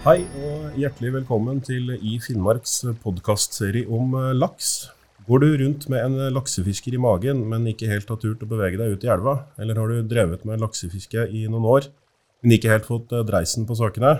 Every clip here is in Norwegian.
Hei og hjertelig velkommen til I Finnmarks podkastserie om eh, laks. Går du rundt med en laksefisker i magen, men ikke helt har turt å bevege deg ut i elva? Eller har du drevet med laksefiske i noen år, men ikke helt fått eh, dreisen på sakene?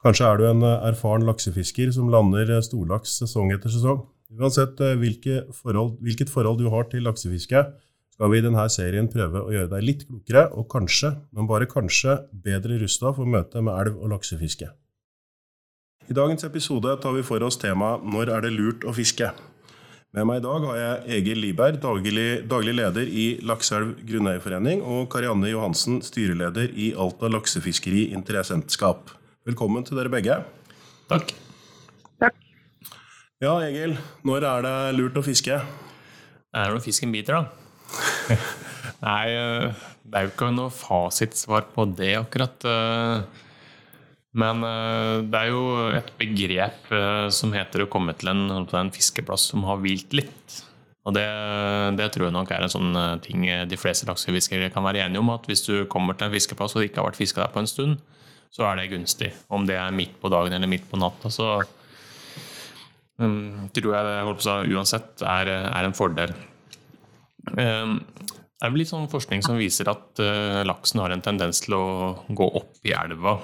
Kanskje er du en eh, erfaren laksefisker som lander storlaks sesong etter sesong? Uansett hvilke forhold, hvilket forhold du har til laksefiske, skal vi i denne serien prøve å gjøre deg litt klokere, og kanskje, men bare kanskje, bedre rusta for møtet med elv og laksefiske. I dagens episode tar vi for oss temaet 'Når er det lurt å fiske?' Med meg i dag har jeg Egil Liberg, daglig, daglig leder i Lakseelv grunneierforening, og Karianne Johansen, styreleder i Alta laksefiskeri interessentskap. Velkommen til dere begge. Takk. Takk. Ja, Egil. Når er det lurt å fiske? Det er når fisken biter, da. Nei, eh, det er jo ikke noe fasitsvar på det, akkurat. Eh, men uh, det er jo et begrep uh, som heter å komme til en, en, fiskeplass som har hvilt litt. Og det, det, tror jeg nok er en sånn uh, ting de fleste laksefiskere kan være enige om. At hvis du kommer til en fiskeplass og det ikke har vært fiska der på en stund, så er det gunstig. Om det er midt på dagen eller midt på natta, så um, tror jeg det på uansett er, er, en fordel. Um, det er litt sånn forskning som viser at laksen har en tendens til å gå opp i elva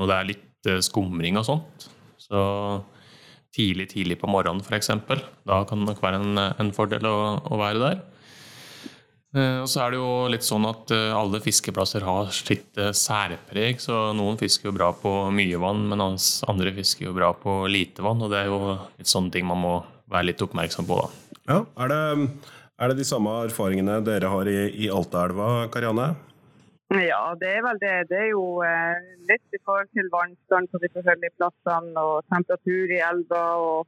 og det er litt eh, skumring og sånt. Så tidlig, tidlig på morgenen f.eks. Da kan det nok være en, en fordel å, å, være der. Eh, og så er det jo litt sånn at eh, alle fiskeplasser har sitt særpreg. Så noen fisker jo bra på mye vann, men andre fisker jo bra på lite vann. Og det er jo litt sånne ting man må være litt oppmerksom på, da. Ja, Er det, er det de samme erfaringene dere har i, i Altaelva, Karianne? Ja, det er vel det. Det er jo eh, litt i forhold til vannstand på de forskjellige plassene og temperatur i elva. og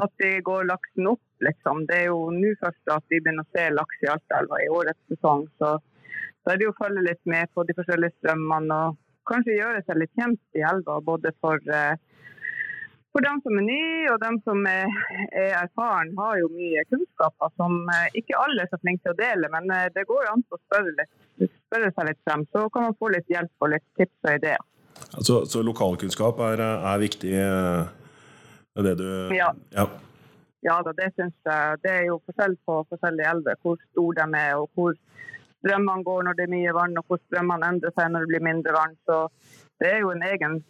Når går laksen opp, liksom. Det er jo nå først at vi begynner å se laks i Altaelva i årets sesong. Så, da er det jo å følge litt med på de forskjellige strømmene og kanskje gjøre seg litt kjent i elva. Både for eh, for dem som er nye og dem som er, er erfaren, har jo mye kunnskaper som eh, ikke alle er så flinke til å dele. Men eh, det går jo an å spørre, litt, spørre seg litt frem, så kan man få litt hjelp og litt tips og ideer. Altså, så lokalkunnskap er, er viktig? Er det du Ja. ja. Ja, da, det syns jeg. Det er jo forskjell på forskjellige elver, hvor store de er og hvor strømmene går når det er mye vann, og hvor strømmene endrer seg når det blir mindre vann. Så det er jo en egen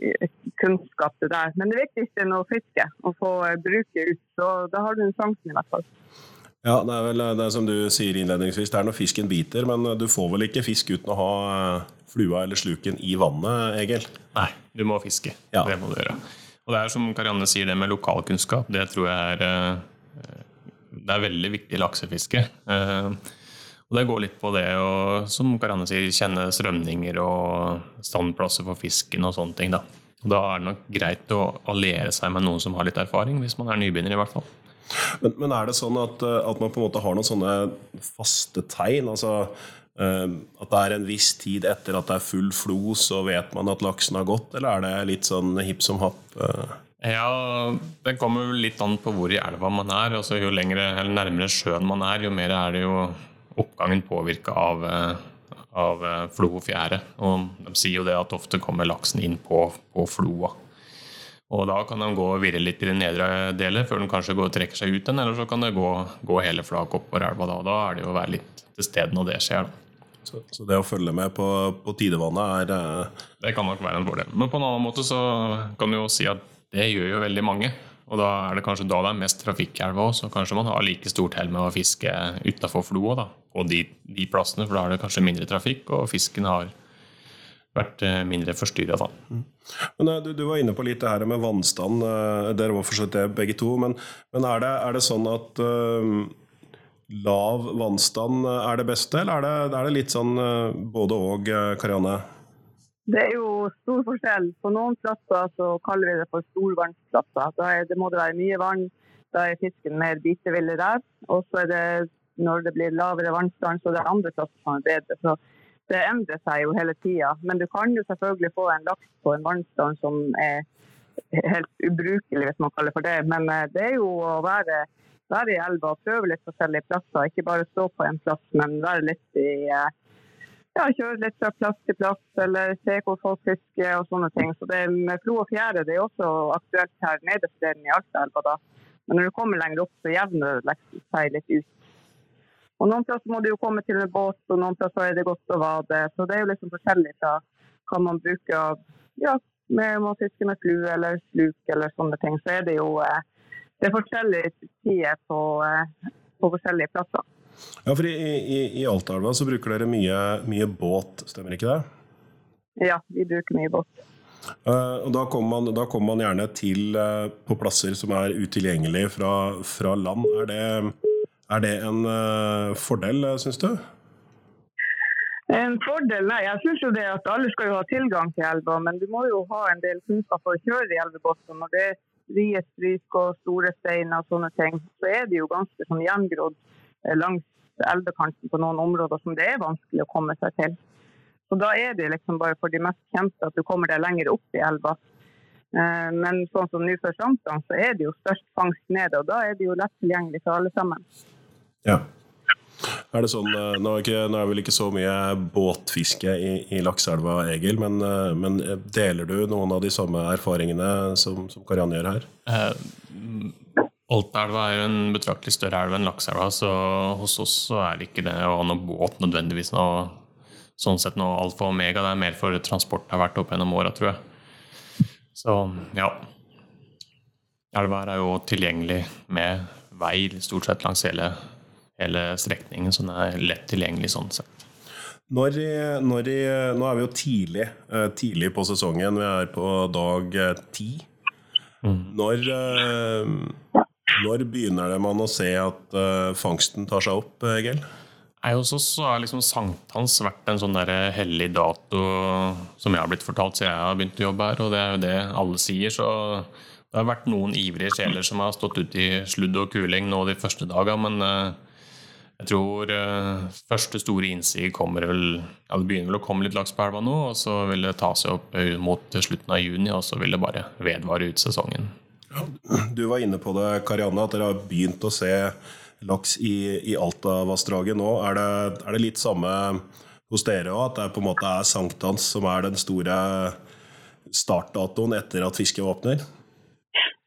kunnskap det der. Men det viktigste er å fiske og få bruke ut. Så da har du en sjansen i hvert fall. Ja, det er vel det er som du sier innledningsvis, det er når fisken biter, men du får vel ikke fisk uten å ha eh, flua eller sluken i vannet, Egil? Nei, du må fiske. Ja. Det må du gjøre. Og det er som Karianne sier, det med lokalkunnskap, det tror jeg er eh, det er veldig viktig i laksefiske. Eh, og det går litt på det å, som Karianne sier, kjenne strømninger og standplasser for fisken og sånne ting. Da, og da er det nok greit å alliere seg med noen som har litt erfaring, hvis man er nybegynner i hvert fall. Men, men er det sånn at, eh, at, man på en måte har noen sånne faste tegn? altså uh, At det er en viss tid etter at det er full flo, så vet man at laksen har gått? Eller er det litt sånn hipp som happ? Uh? Ja, Det kommer litt an på hvor i elva man er. altså Jo lengre, eller nærmere sjøen man er, jo mer er det jo oppgangen påvirka av, eh, av eh, flo og fjære. Og de sier jo det at ofte kommer laksen inn på, på floa. Og da kan den gå og virre litt i det nedre delet før den kanskje går og trekker seg ut den, eller så kan det gå, gå hele flak oppover elva da. Da er det jo å være litt til stede når det skjer. Så, så, det å følge med på, på tidevannet er eh... Det kan nok være en fordel. Men på en annen måte så kan du jo si at det gjør jo veldig mange. Og da er det kanskje da det er mest trafikk i elva òg, så kanskje man har like stort hell med å fiske utafor floa da, på de, de, plassene, for da er det kanskje mindre trafikk, og fisken har vært eh, mindre forstyrra da. Mm. Men eh, du, du, var inne på litt det her med vannstand. Eh, dere var forstått det begge to. Men, men er, det, er, det, sånn at uh, lav vannstand er det beste, eller er det, er det litt sånn uh, både og, Karianne? Det er jo stor forskjell. På noen plasser så kaller vi det for storvannsplasser. Da er, det må det være mye vann. Da er fisken mer bitevillig der. Og så er det når det blir lavere vannstand, så det er andre plasser som er bedre. Så det endrer seg jo hele tida. Men du kan jo selvfølgelig få en laks på en vannstand som er helt ubrukelig, hvis man kaller for det. Men eh, det er jo å være, være i elva og prøve litt forskjellige plasser. Ikke bare stå på en plass, men være litt i ja, kjøre litt fra plass til plass, eller se hvor folk fisker og sånne ting. Så det med flo og fjære det er også aktuelt her nederst i Altaelva. Men når du kommer lenger opp, så jevner det seg litt ut. Og Noen plasser må du jo komme til med båt, og noen plasser er det godt å vade. Så det er jo liksom forskjellig fra hva man bruker av ja, med å fiske med flue eller sluk eller sånne ting. Så er det jo eh, det er forskjellige tider på, eh, på forskjellige plasser. Ja, for I, i, i Altaelva så bruker dere mye, mye, båt, stemmer ikke det? Ja, vi bruker mye båt. Uh, og da kommer, man, da kommer, man, gjerne til uh, på plasser som er utilgjengelige fra, fra land. Er det, er det en uh, fordel, syns du? En fordel? Nei, jeg syns jo det at alle skal jo ha tilgang til elva, men du må jo ha en del kunnskap for å kjøre i elvebåten. Når det er frie stryk og store steiner og sånne ting, så er det jo ganske sånn gjengrodd langs elvekanten på noen områder som det er vanskelig å komme seg til. Så Da er det liksom bare for de mest kjente at du kommer deg lenger opp i elva. Eh, men sånn som nå før sankthans, så er det jo størst fangst nede, og da er det jo lett tilgjengelig for alle sammen. Ja. Er det sånn, eh, Nå er, ikke, nå er vel ikke så mye båtfiske i, i Lakseelva, Egil, men, men, deler du noen av de samme erfaringene som, som Karianne gjør her? Eh, Altaelva er jo en betraktelig større elv enn Lakseelva, så hos oss så er det ikke det å ha noe båt nødvendigvis noe sånn sett noe alfa og omega. Det er mer for transport har vært opp gjennom åra, tror jeg. Så ja. Elva er jo tilgjengelig med vei stort sett langs hele, hele strekningen, så den er lett tilgjengelig sånn sett. Når, når, nå er vi jo tidlig, eh, tidlig på sesongen. Vi er på dag eh, ti. Mm. Når eh, når begynner det man å se at uh, fangsten tar seg opp, Egil? Nei, Hos oss har liksom sankthans vært en sånn der hellig dato som jeg har blitt fortalt siden jeg har begynt å jobbe her, og det er jo det alle sier. Så det har vært noen ivrige sjeler som har stått ute i sludd og kuling nå de første dagene, men jeg tror uh, første store innsig kommer vel ja, Det begynner vel å komme litt laks på elva nå, og så vil det ta seg opp mot slutten av juni, og så vil det bare vedvare ut sesongen. Du var inne på det, Karianne, at dere har begynt å se laks i, i Altavassdraget nå. Er det, er det, litt samme hos dere òg, at det på en måte er sankthans som er den store startdatoen etter at fisket åpner?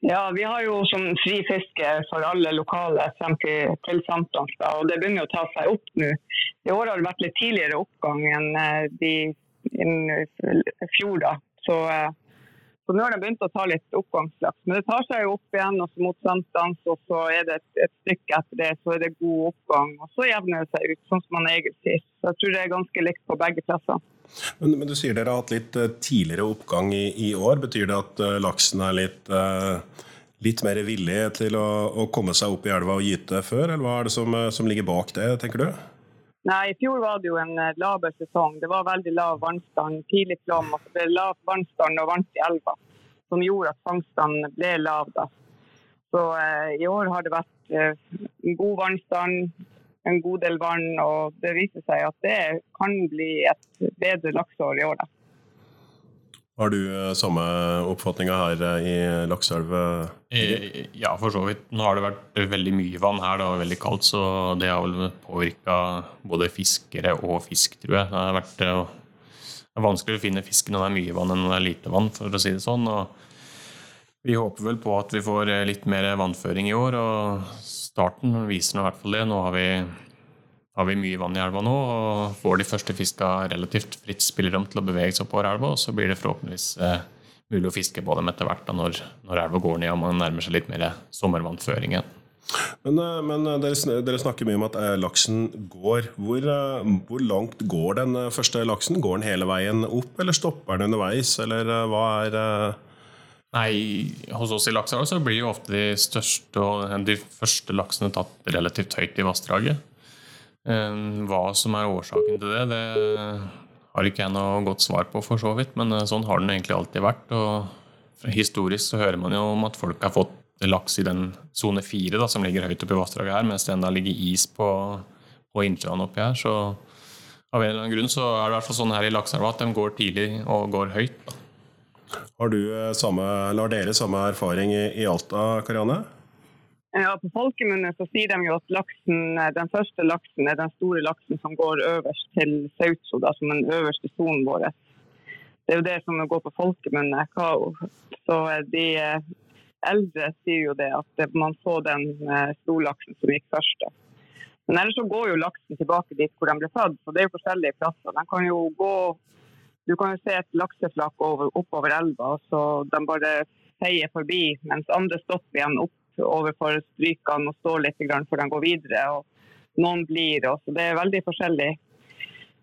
Ja, vi har jo som fri fiske for alle lokale frem til, til sankthans. Og det begynner å ta seg opp nå. I år har det vært litt tidligere oppgang enn eh, de, i fjor. da. Så eh, så nå har de begynt å ta litt oppgangslaks. Men det tar seg jo opp igjen og så mot sankthans, og så er det et, et, stykke etter det så er det god oppgang. Og så jevner det seg ut, sånn som man egentlig sier. Så jeg tror det er ganske likt på begge plasser. Men, men, du sier dere har hatt litt uh, tidligere oppgang i, i, år. Betyr det at uh, laksen er litt, uh, litt mer villig til å, å, komme seg opp i elva og gyte før, eller hva er det som, som ligger bak det, tenker du? Nei, I fjor var det jo en eh, laber sesong. Det var veldig lav vannstand. Tidlig flom. Altså det ble lav vannstand og varmt i elva, som gjorde at fangstene ble lav. da. Så eh, I år har det vært eh, god vannstand, en god del vann, og det viser seg at det kan bli et bedre lakseår i år. da. Har du eh, samme oppfatninga her eh, i Lakseelv? Eh, ja, for så vidt. Nå har det vært veldig mye vann her. Det var veldig kaldt, så det har vel påvirka både fiskere og fisk, tror jeg. Det har vært det er vanskeligere å finne fisk når det er mye vann enn når det er lite vann, for å si det sånn. Og vi håper vel på at vi får litt mer vannføring i år, og starten viser nå i hvert fall det. Nå har vi har vi mye vann i elva nå og får de første fiska relativt fritt spillerom til å bevege seg oppover elva. Og så blir det forhåpentligvis eh, mulig å fiske på dem etter hvert når, når elva går ned og man nærmer seg litt mer sommervannføring igjen. Men, eh, men eh, dere, dere, snakker mye om at laksen går. Hvor, hvor, langt går den første laksen? Går den hele veien opp, eller stopper den underveis, eller hva er Nei, hos oss i Lakseelva så blir jo ofte de største og de første laksene tatt relativt høyt i vassdraget. Eh, hva som er årsaken til det, det har ikke jeg noe godt svar på, for så vidt. Men eh, sånn har den egentlig alltid vært. Og historisk så hører man jo om at folk har fått laks i den sone fire, som ligger høyt oppe i vassdraget her, mens det enda ligger is på, på innsjøene oppi her. Så av en eller annen grunn så er det i hvert fall sånn her i lakseelva at de går tidlig og går høyt. Da. Har, du samme, eller har dere samme erfaring i, i Alta, Karianne? Ja, På folkemunne sier de jo at laksen, den første laksen er den store laksen som går øverst til Sautso, som den øverste sonen vår. Det er jo det som går på folkemunne. Så de eldre sier jo det, at man så den storlaksen som gikk først. Men ellers så går jo laksen tilbake dit hvor den ble født, så det er jo forskjellige plasser. Den kan jo gå, Du kan jo se et lakseflak over, oppover elva, og så de bare feier forbi, mens andre stopper igjen opp overfor strykene og står litt før de går videre. og Noen blir det Det er veldig forskjellig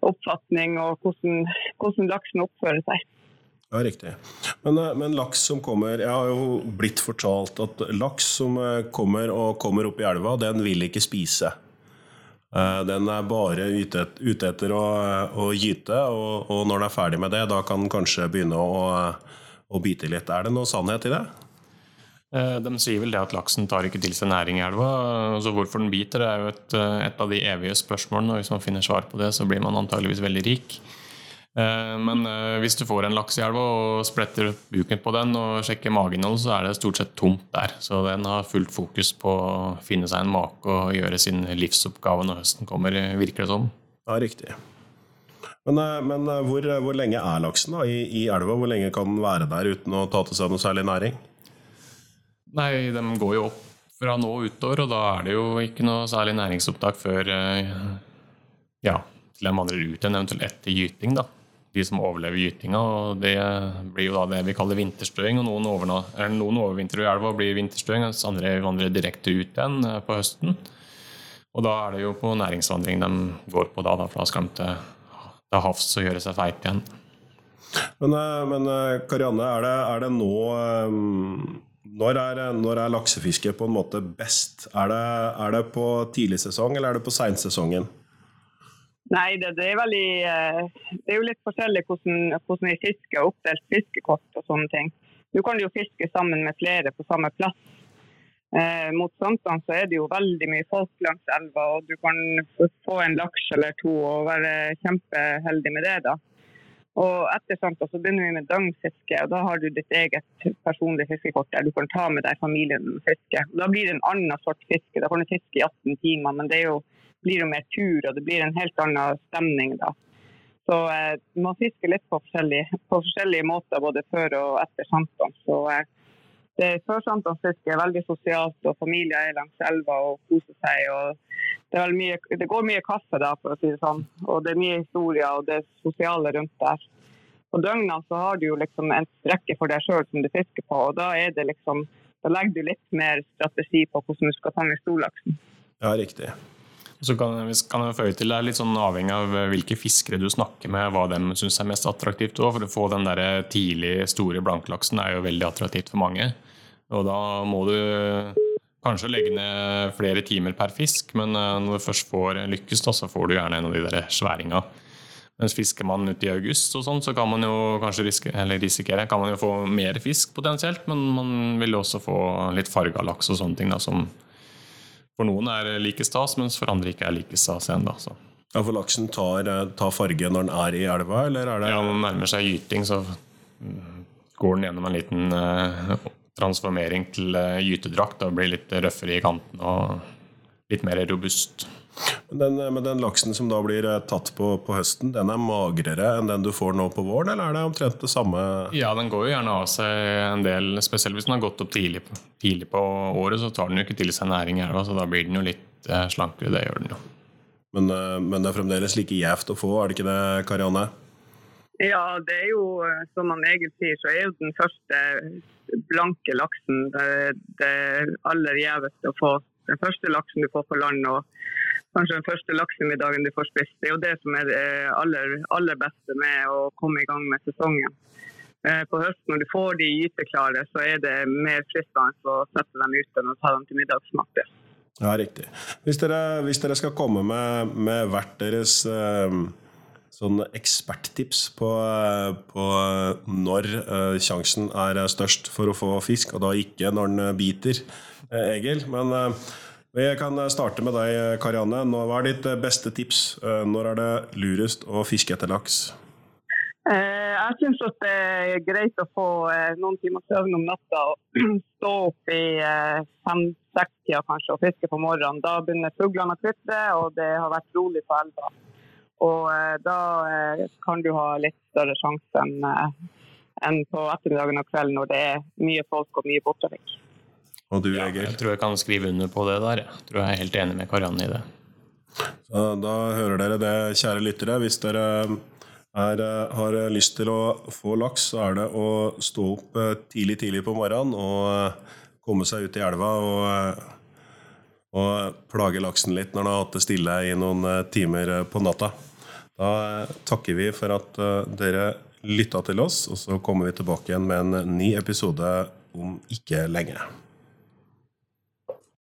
oppfatning og hvordan, hvordan laksen oppfører seg. Ja, riktig. Men, eh, men, laks som kommer Jeg har jo blitt fortalt at laks som eh, kommer og kommer opp i elva, den vil ikke spise. Eh, den er bare ute, ute etter å, å gyte, og, og, når den er ferdig med det, da kan den kanskje begynne å, å bite litt. Er det noe sannhet i det? Eh, de sier vel det at laksen tar ikke til seg næring i elva. Så hvorfor den biter, er jo et, eh, et, av de evige spørsmålene. og Hvis man finner svar på det, så blir man antageligvis veldig rik. Eh, men hvis du får en laks i elva og spretter buken på den og sjekker mageinnholdet, så er det stort sett tomt der. Så den har fullt fokus på å finne seg en make og gjøre sin livsoppgave når høsten kommer, virker det som. Ja, riktig. Men, men hvor, hvor, lenge er laksen da, i, i elva? Hvor lenge kan den være der uten å ta til seg noe særlig næring? Nei, de går jo opp fra nå utover, og da er det jo ikke noe særlig næringsopptak før eh, ja, til de vandrer ut igjen, eventuelt etter gyting. da. De som overlever gytinga. og Det blir jo da det vi kaller vinterstøing. og Noen, overna, noen overvintrer i elva og blir vinterstøing, mens andre vandrer direkte ut igjen eh, på høsten. Og da er det jo på næringsvandring de går på da, da for da skal de til, til havs og gjøre seg feite igjen. Men, eh, men Karianne, er det, er det nå um når er, når er, laksefiske på en måte best? Er det, er det på tidlig sesong eller er det på seinsesongen? Nei, det, det, er veldig eh, Det er jo litt forskjellig hvordan, vi fisker oppdelt fiskekort og sånne ting. Du kan jo fiske sammen med flere på samme plass. Eh, mot sankthans så er det jo veldig mye folk langs elva, og du kan få en laks eller to og være kjempeheldig med det. da. Og etter sant, så begynner vi med døgnfiske, og da har du ditt eget personlige fiskekort der du kan ta med deg familien og fiske. Da blir det en annen sort fiske. Da kan du fiske i 18 timer, men det jo, blir jo mer tur, og det blir en helt annen stemning da. Så eh, man fisker litt på forskjellige, på forskjellige, måter både før og etter sankthans. Så eh, det Sør-Sankthansfiske er veldig sosialt, og familier er langs elva og koser seg. og det, mye, det, går mye kaffe da, for å si det sånn. Og det er mye historier og det sosiale rundt der. På døgnene så har du jo liksom en strekke for deg sjøl som du fisker på, og da er det liksom da legger du litt mer strategi på hvordan du skal fange storlaksen. Ja, riktig. Så kan, kan jeg føye til Det er litt sånn avhengig av hvilke fiskere du snakker med, hva de syns er mest attraktivt. Også. For å få den der tidlig store blanklaksen er jo veldig attraktivt for mange. Og da må du kanskje legge ned flere timer per fisk, men eh, når du først får lykkes, da, så får du gjerne en av de der sværinga. Mens fisker man ute i august, og sånn, så kan man jo kanskje risikere, risikere kan man jo få mer fisk potensielt, men man vil også få litt farga laks og sånne ting da, som for noen er like stas, mens for andre ikke er like stas igjen. da, så. Ja, For laksen tar, eh, tar, farge når den er i elva, eller er det Ja, når den nærmer seg gyting, så går den gjennom en liten uh, transformering til uh, gytedrakt og blir litt røffere i kanten og litt mer robust. Den, men den laksen som da blir eh, tatt på, på, høsten, den er magrere enn den du får nå på våren, eller er det omtrent det samme? Ja, den går jo gjerne av seg en del, spesielt hvis den har gått opp tidlig, tidlig på året, så tar den jo ikke til seg næring i elva, så da blir den jo litt eh, slankere, det gjør den jo. Men, eh, men, det er fremdeles like gjevt å få, er det ikke det, Karianne? Ja, det er jo som han Egil sier, så er jo den første blanke laksen det, det aller gjeveste å få. Den første laksen du får på land. og kanskje den første laksemiddagen du får spist. Det er jo det som er det aller, aller beste med å komme i gang med sesongen. Eh, på høsten når du får de gyteklare, så er det mer fristende å sette dem ut enn å ta dem til middagsmat. Ja, riktig. Hvis dere, hvis dere, skal komme med, med hvert deres eh, sånn eksperttips på, på, når uh, sjansen er størst for å få fisk, og da ikke når den biter, eh, Egil. Men uh, vi kan starte med deg, Karianne. Hva er ditt beste tips? Når er det lurest å fiske etter laks? Eh, jeg syns det er greit å få eh, noen timer søvn om natta og stå opp i eh, fem-seks-tida kanskje og fiske på morgenen. Da begynner fuglene å kvitre, og det har vært rolig på elva. Og da kan du ha litt større sjanse enn enn på ettermiddagen og kvelden når det er mye folk og mye båttrafikk. Og du, ja, Jeg tror jeg kan skrive under på det der. Jeg tror jeg er helt enig med Karianne i det. Så da hører dere det, kjære lyttere. Hvis dere er, har lyst til å få laks, så er det å stå opp eh, tidlig tidlig på morgenen og eh, komme seg ut i elva og, eh, og plage laksen litt når den har hatt det stille i noen timer på natta. Da takker vi for at dere lytta til oss, og så kommer vi tilbake igjen med en ny episode om ikke lenge.